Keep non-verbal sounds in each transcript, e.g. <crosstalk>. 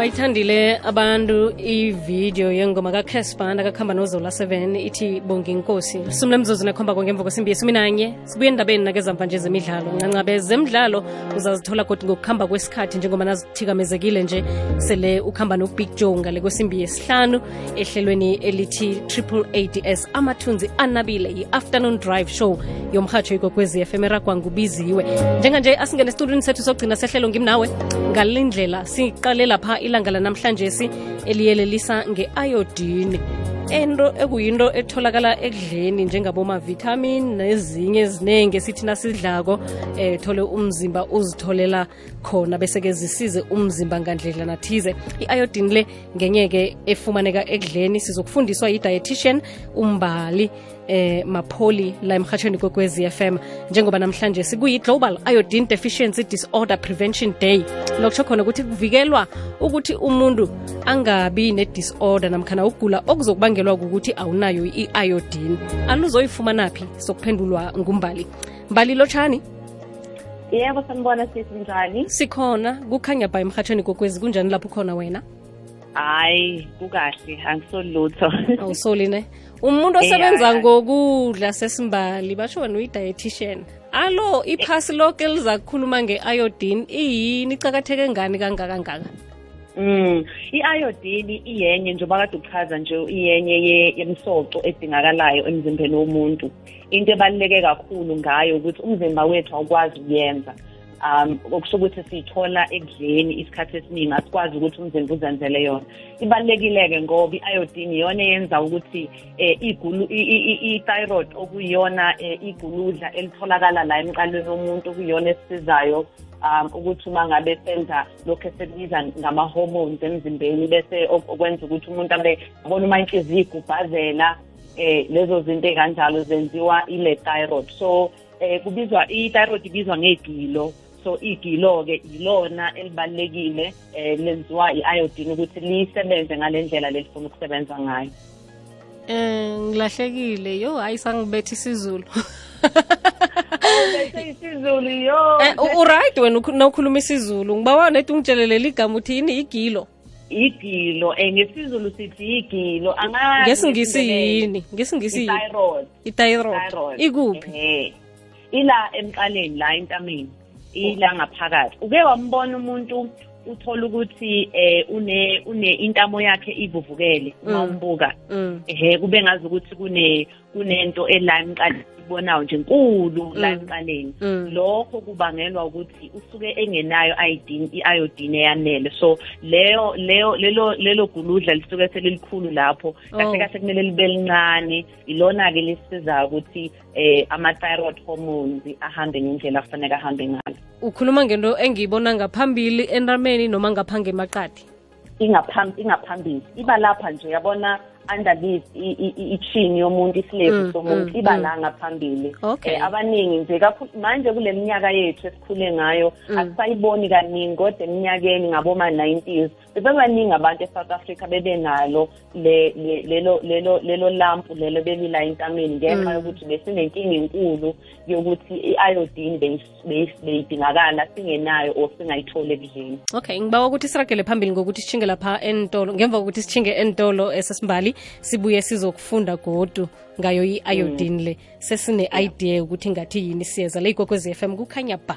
bayithandile abantu ividiyo yengoma kacaspanda kakuhamba nozola 7 ithi bonge inkosi. Sumle mzuzu nekhomba kongemva kwesimbi yesumi nanye sibuye endabeni nakezamva nje zemidlalo. Ncancabe zemidlalo uzazithola godi ngokuhamba kwesikhathi njengoba nazithikamezekile nje. Sele ukuhamba nobig joe ngale kwesimbi yesihlanu ehlelweni elithi triple ads amathunzi anabile yi-afternoon drive show yomhatsho ikwekwezi fm eragwangubiziwe njenganje asingene esitulwini sethu sokugcina sehlelo ngimnawe. Ngalindlela siqale lapha ilanga lanamhlanje si eliyelelisa nge-iodine. Into ekuyinto etholakala ekudleni njengabomavitamin nezinye eziningi esithi nasidlako um thole umzimba uzitholela khona bese-ke zisize umzimba ngandlela nathize i-iodine le ngenye-ke efumaneka ekudleni sizokufundiswa yi-dietitian umbali eh mapholi la emhatshweni kwekwezi FM njengoba namhlanje sikuyi-global iodine deficiency disorder prevention day lokusho khona ukuthi kuvikelwa ukuthi umuntu angabi ne-disorder namkhana ukugula okuzokubangelwa ukuthi awunayo i-iodine. Aluzoyifumanaphi sokuphendulwa ngumbali. Mbali lotshani yebo sanibona sithi njani? Sikhona kukhanya ba emhatshweni kokwezi kunjani lapho khona wena hayi kukahle angisolutho. Awusoli ne umuntu osebenza ngokudla sesimbali basho wena uyi-dietitian. Alo iphasi lonke liza kukhuluma nge-iodine iyini? Icakatheke ngani kangakangaka Mm, i-iodine iyenye njengoba kade uchaza nje iyenye yemsoco edingakalayo emzimbeni womuntu. Into ebaluleke kakhulu ngayo ukuthi umzimba wethu awukwazi ukuyenza. Um okusho ukuthi siyithola ekudleni isikhathi esiningi asikwazi ukuthi umzimba uzenzele yona. Ibalulekile-ke ngoba i-iodine iyona eyenza ukuthi um i-thyroid okuyiyona um iguludla elitholakala la emqalweni womuntu okuyiyona esisizayo um ukuthi uma ngabe senza lokhu esikubiza ngama-hormones emzimbeni bese okwenza ukuthi umuntu abe abona uma inhliziyo igubhazela eh lezo zinto ekanjalo zenziwa ile thyroid so eh kubizwa i-thyroid ibizwa ngegilo so igilo ke ilona elibalekile eh lenziwa i-iodine ukuthi lisebenze ngalendlela lelifuna ukusebenza ngayo. Eh ngilahlekile. Yo hayi sangibethi isizulu. Bese isizulu yo. <laughs> Uright wena nawukhuluma isizulu. Ngibawa nethi ungitshelelele igama uthi yini? Igilo. Igilo. Eh ngesizulu sithi igilo. Angazi ngesingisi yini? Ngesingisi thyroid i-thyroid. Ikuphi? Eh ila emqaleni la entameni. Ila ngaphakathi. Uke wambona umuntu uthola ukuthi eh une une intamo yakhe ivuvukele uma umbuka ehe kube ngazi ukuthi kune kunento ela emqaleni. Ibonayo nje enkulu la emqaleni lokho kubangelwa ukuthi usuke engenayo iodine iodine eyanele so leyo leyo lelo lelo guludla lisuke selilikhulu lapho. Kahle kahle kumele libe lincane. Ilona ke lisizayo ukuthi eh ama thyroid hormones ahambe ngendlela kufanele ahambe ngayo. Ukhuluma ngento engiyibona ngaphambili entameni noma ngaphange emaqadi ingaphambili. Iba lapha nje yabona? Underneath ichini yomuntu isilevu somuntu iba la ngaphambili. Okay. abaningi nje kaphu- manje kule minyaka yethu esikhule ngayo asisayiboni kaningi kodwa eminyakeni ngaboma-90s bebebaningi abantu e-south africa bebenalo le- le- lelo lelo lelo lampu lelo belila entameni ngenxa yokuthi besinenkinga enkulu yokuthi i-iodine beyis- beyis- beyidingakala singenayo or singayitholi ekudleni okay ngibawa ukuthi siragele phambili ngokuthi sithinge lapha entolo ngemva kokuthi sithinge entolo esesimbali sibuye sizokufunda godu ngayo i-iodine le. Sesine-idea ukuthi ngathi yini siyeza. Le ikwekwezi FM kukhanya ba.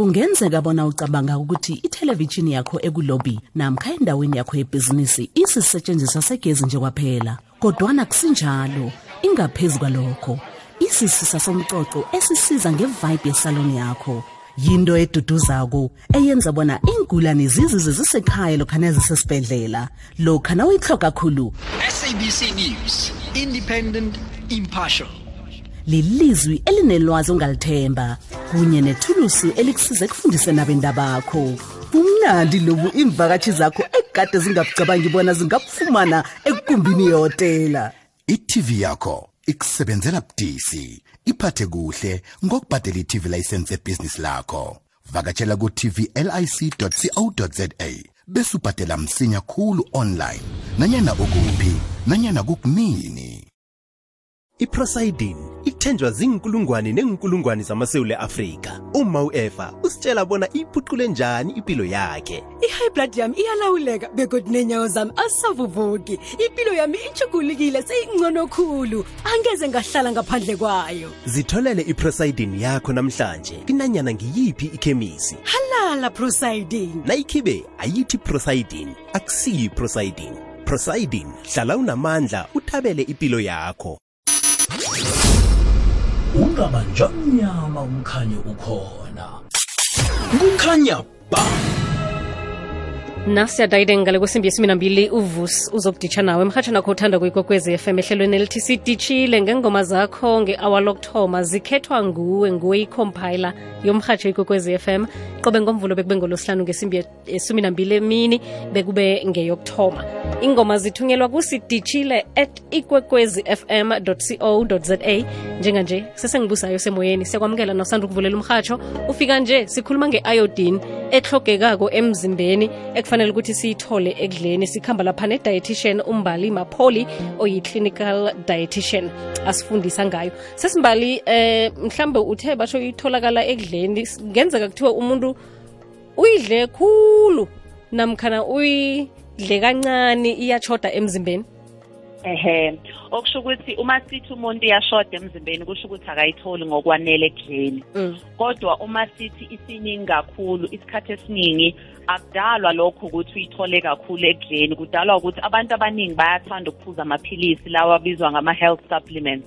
Kungenzeka bona ucabanga ukuthi ithelevishini yakho ekulobi namkha endaweni yakho yebhizinisi isisetshenziswa segezi nje kwaphela kodwana kusinjalo ingaphezu kwalokho isisisa somcoco esisiza ngevibe yesaloni yakho yinto eduduzako eyenza bona iingulane zizize zisekhaya lokhana zisesibhedlela lokha nawuyihloka khulu SABC News, independent, impartial. Lilizwi elinelwazi ongalithemba kunye nethulusi elikusiza ekufundise nabendabakho kumnandi lobu imvakatshi zakho ekade zingakucabangi bona zingakufumana ekukumbini yehotela. I-tv yakho ikusebenzela budisi iphathe kuhle ngokubhadela i-tv license ebhizinisi lakho. Vakatshela ku-tvlic co za bese ubhadela msinya khulu online. Nanyana ukuphi nanyana kukunini iprosidin ithenjwa zinkulungwane nenkulungwane zamasewule afrika. Uma u-eva usitshela bona iphuqule njani impilo yakhe. I-high blood yami iyalawuleka begodi nenyawo zami azisavuvuki. Impilo yami ijugulukile seyingcono khulu. Angeze ngahlala ngaphandle kwayo. Zitholele iprosidin yakho namhlanje. Kinanyana ngiyiphi ikhemisi? Halala prosidin nayikhibe ayithi prosidin akusiyi prosidin prosidin hlala unamandla uthabele impilo yakho ungabanja mnyama umkhanyo ukhona. Kukhanya ba. Nasiyadayide ngale kwesimbi yesimi nambili uvusi uzokuditsha nawe. Emhatshweni akho uthanda kuyikokwezi fm ehlelweni elithi siditshile ngengoma zakho nge-awa lokuthoma zikhethwa nguwe nguwe icompile yomhatsho ikokwezi fm qobe ngomvulo bekube ngolosihlanu ngesimbi yesumi nambili emini bekube ngeyokuthoma. Ingoma zithunyelwa kusiditshile at ikwekwezi fm co za njenganje sesengibusayo semoyeni. Siyakwamukela nosanda ukuvulela umhatsho ufika nje sikhuluma nge-iodine ehlogekako emzimbeni ekufanele ukuthi siyithole ekudleni. Sikhamba lapha ne-dietitian umbali mapholi oyi-clinical dietitian asifundisa ngayo. Sesimbali eh mhlambe uthe basho itholakala ekudleni ngenzeka kuthiwa umuntu uyidle khulu namkhana uyidle kancane iyachoda emzimbeni ehe okusho ukuthi uma sithi umuntu iyashoda emzimbeni kusho ukuthi akayitholi ngokwanele ekudleni. Mm. kodwa uma sithi isiningi kakhulu isikhathi esiningi akudalwa lokho ukuthi uyithole kakhulu ekudleni. Kudalwa ukuthi abantu abaningi bayathanda ukuphuza amaphilisi lawa abizwa ngama-health supplements.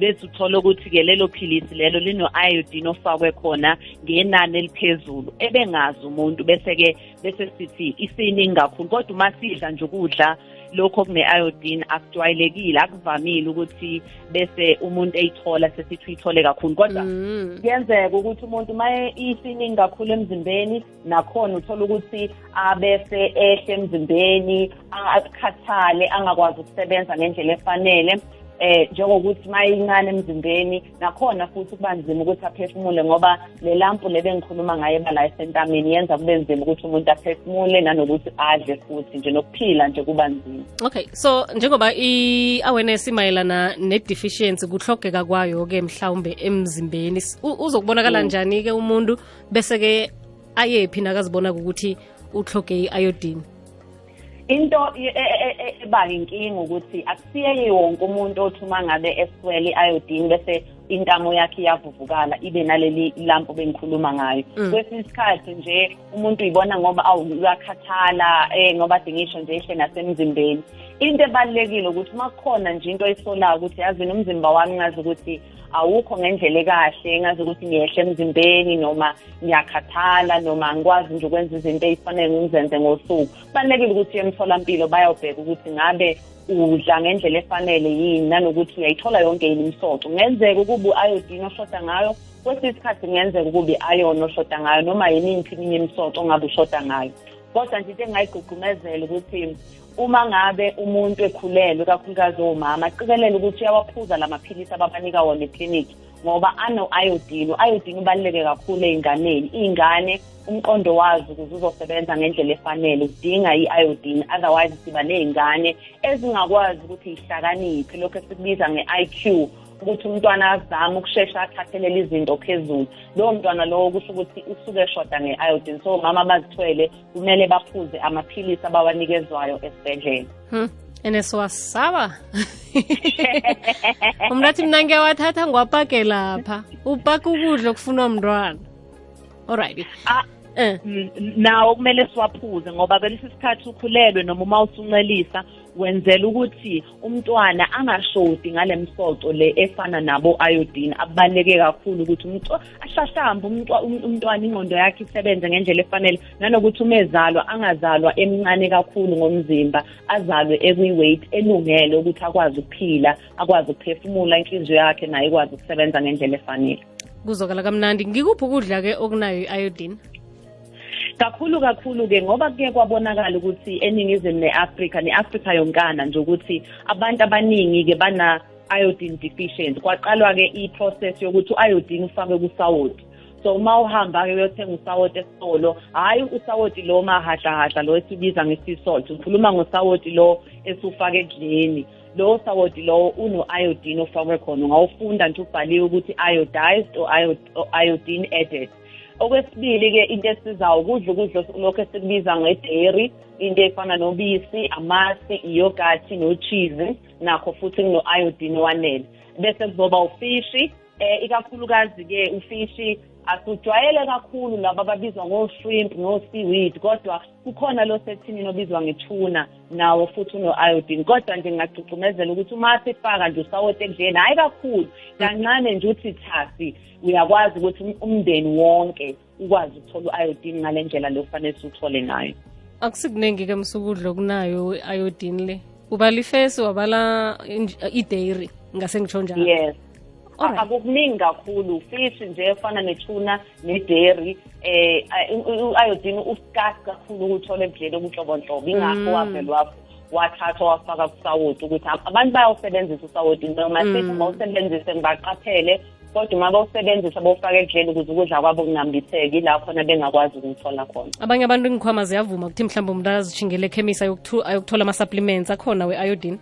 Bese uthole ukuthi-ke lelo philisi lelo lino-iodine ofakwe khona ngenani eliphezulu. Ebengazi umuntu bese-ke bese sithi isiningi kakhulu kodwa uma sidla nje ukudla lokho okune-iodine akujwayelekile akuvamile ukuthi bese umuntu eyithola sesithi uyithole kakhulu. Kodwa Mm. kuyenzeka ukuthi umuntu uma isiningi kakhulu emzimbeni nakhona uthola ukuthi abese ehle emzimbeni akhathale angakwazi ukusebenza ngendlela efanele. Eh njengokuthi uma incane emzimbeni nakhona futhi kuba nzima ukuthi aphefumule ngoba le lampu le bengikhuluma ngayo ebala esentameni yenza kube nzima ukuthi umuntu aphefumule nanokuthi adle futhi nje nokuphila nje kuba nzima. Okay so njengoba i-awareness imayelana ne-deficiency kuhlogeka kwayo-ke mhlawumbe emzimbeni uzokubonakala njani-ke umuntu bese-ke ayephi nakazibona ukuthi uhloge i-iodine? Into e- e- e- e- eba inkinga ukuthi akusiye wonke umuntu othi uma ngabe eswele i-iodine bese intamo yakhe iyavuvukala ibe naleli lampu bengikhuluma ngayo Mm. kwesinye isikhathi nje umuntu uyibona ngoba awu uyakhathala eh ngoba dingisho nje ehle nasemzimbeni into ebalulekile ukuthi uma kukhona nje into oyisolayo ukuthi yazini umzimba wami ngazi ukuthi awukho ngendlela ekahle ngazi ukuthi ngiyehle emzimbeni noma ngiyakhathala noma angikwazi nje ukwenza izinto ey'fanele ngizenze ngosuku. Kubalulekile ukuthi uye emtholampilo bayobheka ukuthi ngabe udla ngendlela efanele yini nanokuthi uyayithola yonke yini imisoco kungenzeka ukuba u-iodine oshoda ngayo kwesinye isikhathi kungenzeka ukuba i-iron oshoda ngayo noma yimiphi eminye imisoco ongabe ushoda ngayo. Kodwa nje into engingayigqugqumezela ukuthi uma ngabe umuntu ekhulelwe kakhulukazi omama aqikelele ukuthi uyawaphuza la maphilisi ababanika wona eklinikhi ngoba ano-iodine u-iodine ubaluleke kakhulu ey'nganeni. Iy'ngane umqondo wazo ukuze uzosebenza ngendlela efanele udinga i-iodine otherwise siba ney'ngane ezingakwazi ukuthi yihlakaniphe lokhu esikubiza nge-i q. ukuthi umntwana azame ukushesha athathelele izinto phezulu. Lowo mntwana lowo kusho ukuthi usuke eshoda nge-iodine so mama bazithwele kumele baphuze amaphilisi abawanikezwayo esibhedlela. Hmm. ene siwasaba. <laughs> Umntu athi mna ngiyawathatha ngiwapake lapha. Upaka ukudla okufunwa mntwana. Alright Ah, eh. n- nawo kumele siwaphuze ngoba kulesi sikhathi ukhulelwe noma uma usuncelisa wenzela ukuthi umntwana angashodi ngale msoco le efana nabo iodine. Abaluleke kakhulu ukuthi umntwa ahlahlambe umntwa- um- umntwana ingqondo yakhe isebenze ngendlela efanele. Nanokuthi uma ezalwa angazalwa emncane kakhulu ngomzimba azalwe ekwi-weight elungele ukuthi akwazi ukuphila akwazi ukuphefumula inhliziyo yakhe nayo ikwazi ukusebenza ngendlela efanele. Kuzokala kamnandi. Ngikuphi ukudla-ke okunayo i-iodine? Kakhulu kakhulu ke ngoba kuke kwabonakala ukuthi eningizimu ne-Africa ne-Africa yonkana nje ukuthi abantu abaningi ke bana iodine deficient kwaqalwa ke i-process yokuthi u-iodine ufakwe kusawoti so uma uhamba-ke uyothenga usawoti esitolo hhayi usawoti lo mahahlahahla lo esibiza nge-sea salt ukhuluma ngosawoti lo esiwufaka ekudleni lowo sawoti lowo uno-iodine ofakwe khona. Ungawufunda nje ubhaliwe ukuthi iodized or iod- or iodine added. Okwesibili-ke into esizayo ukudla ukudla lokhu esikubiza ngedairy into efana nobisi amasi iyogathi no-cheese nakho futhi kuno-iodine owanele bese kuzoba ufishi eh ikakhulukazi-ke ufishi asujwayele kakhulu laba ababizwa ngo-shrimp no-seaweed kodwa kukhona lo sethinini obizwa ngetuna nawo futhi uno-iodine. Kodwa nje ngingagcugcumezela ukuthi uma sifaka nje usawoti ekudleni hhayi kakhulu. Kancane nje uthi thasi uyakwazi ukuthi um- umndeni wonke ukwazi ukuthola u-iodine ngale ndlela le kufanele siwuthole ngayo. Akusikuningi-ke msukudlo kunayo i-iodine le. Ubala ifesi wabala inj- idairy ngase ngitsho njalo? Yes. Alright. Akukuningi kakhulu. Fish nje efana netuna nedairy um u-iodine uskas kakhulu ukuthole ekudleni okunhlobonhlobo ingakho wavele wafo wathathwa wafaka kusawoti ukuthi abantu bayawusebenzisa usawoti noma sithi bawusebenzise ngibaqaphele kodwa uma bawusebenzisa bawufaka ekudleni ukuze ukudla kwabo kunambitheki ila khona bengakwazi ukuwuthola khona. Abanye abantu ingikhwama ziyavuma ukuthi mhlawumbe umuntu azishingele ekhemisi ayokuthola ama-supplements. Akhona we-iodine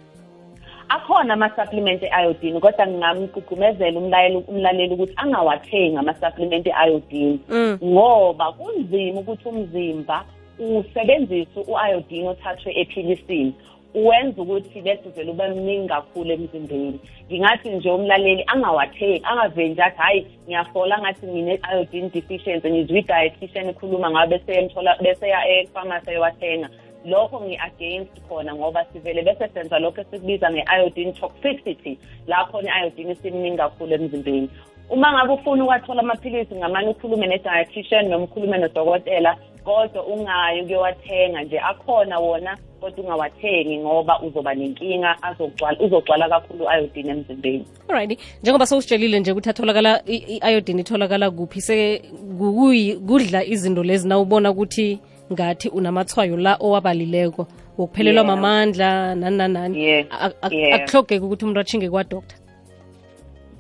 akhona ama-supplement e-iodine kodwa ngingamgqugqumezela umlayeli umlaleli ukuthi angawathengi ama-supplement e-iodine. Mm. ngoba kunzima ukuthi umzimba usebenzise u-iodine othathwe ephilisini. Uwenza ukuthi bese vele ube mningi kakhulu emzimbeni. Ngingathi nje umlaleli angawathengi angaveli nje athi hhayi ngiyafola ngathi ngine-iodine deficiency ngizwe i-dietitian ikhuluma ngayo bese emthola bese ya efamasi eyowathenga. Lokho ngi-against khona ngoba sivele bese senza lokho esikubiza nge-iodine toxicity. La khona i-iodine isimningi kakhulu emzimbeni. Uma ngabe ufuna ukwathola amaphilisi ngamane ukhulume ne-dietitian noma ukhulume nodokotela kodwa ungayi ukuyowathenga nje akhona wona kodwa ungawathengi ngoba uzoba nenkinga azogcwala uzogcwala kakhulu i-iodine emzimbeni. Alright njengoba sowusitshelile nje ukuthi atholakala i- i-iodine itholakala kuphi se kukuyi- kudla izinto lezi na ubona ukuthi ngathi unamathwayo la owabalileko wokuphelelwa Yeah. mamandla nani nanani Yeah. A- a- Yeah. akuhlogeki ukuthi umuntu achinge kwadokta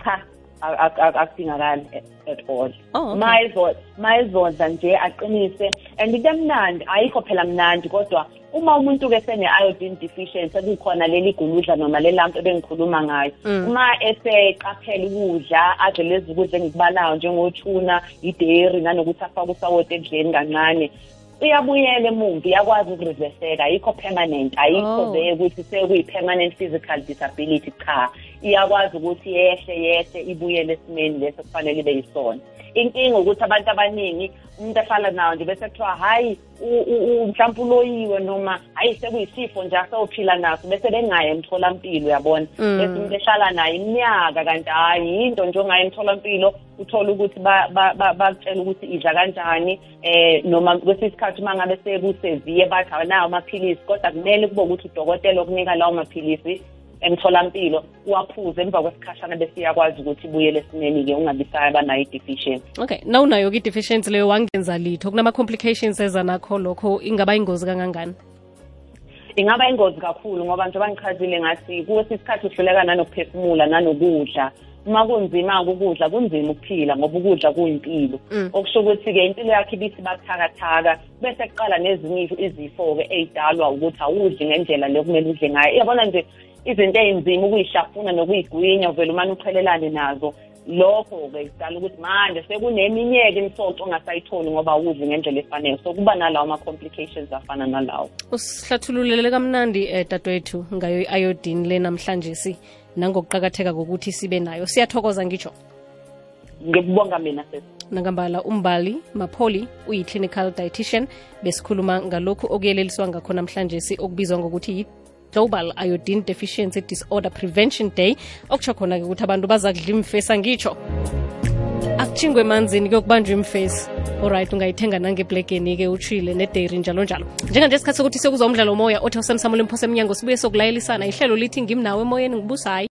cha a- a- a- akudingakali a- at all Oh, okay. mayizodla mayizodla nje aqinise and into emnandi ayikho phela mnandi kodwa uma umuntu-ke sene-iodine deficiency kukhona leli guludla noma lelampu ebengikhuluma ngayo uma eseqaphela ukudla adle lezi kudla engikubalayo njengotuna ideri nanokuthi afake usawoti ekudleni kancane iyabuyela emumva iyakwazi ukureverseka ayikho permanent ayikho Oh. vele ukuthi sekuyi-permanent physical disability cha iyakwazi ukuthi yehle yehle ibuyele esimeni leso kufanele ibe yisona inkinga ukuthi abantu abaningi umuntu ahlala nawo nje bese kuthiwa hhayi mhlawumpe uloyiwe noma hhayi sekuyisifo nje asewuphila naso bese bengayi emtholampilo uyabona Mm. bese umuntu ehlala nayo iminyaka kanti hhayi yinto nje ongayi emtholampilo uthole ukuthi ba- ba- ba- bakutshela ukuthi idla kanjani eh noma kwesinye isikhathi uma ngabe sekuseviye bathi awanawo amaphilisi kodwa kumele kube ukuthi udokotela okunika lawo maphilisi emtholampilo uwaphuze emva kwesikhashana bese iyakwazi ukuthi ibuyele esimeni-ke ungabisaya banayo i-deficiency. Okay na unayo-ke i-deficiency leyo wangenza litho. Kunama-complications eza nakho lokho ingaba ingozi kangangani? Ingaba ingozi kakhulu ngoba njengoba ngichazile ngathi kwesinye isikhathi uhluleka nanokuphefumula nanokudla. Uma kunzima-ke ukudla kunzima ukuphila ngoba ukudla kuyimpilo Mm. okusho ukuthi-ke impilo yakho ibisi bathakathaka bese kuqala nezinye izifo-ke ey'dalwa ukuthi awudli ngendlela le kumele udle ngayo. Iyabona nje izinto ey'nzima ukuyihlafuna nokuyigwinya uvele umane uqhelelane nazo. Lokho-ke kudala ukuthi manje sekuneminye-ke imisoco ongasayitholi ngoba awudli ngendlela efanele. So kuba nalawo ama-complications afana nalawo. Usihlathululele kamnandi um dadewethu ngayo i-iodine le namhlanje si nangokuqakatheka kokuthi sibe nayo. Siyathokoza ngitsho. Ngikubonga mina sesi nangambala umbali mapholi uyi-clinical dietitian besikhuluma ngalokhu okuyeleliswa ngakho namhlanje si okubizwa ngokuthi yi-global iodine deficiency disorder prevention day. Okutsho khona-ke ukuthi abantu baza kudla imfesi angitsho akuchingwe emanzini kuyokubanjwa imfesi olright ungayithenga nangeblegeni-ke utshile nedairy njalo njalo. Njenganje isikhathi sokuthi sekuzwa umdlalo moya othe awusemsamula imphosa emnyango sibuye sokulayelisana ihlelo lithi ngimnawe emoyeni ngibusayi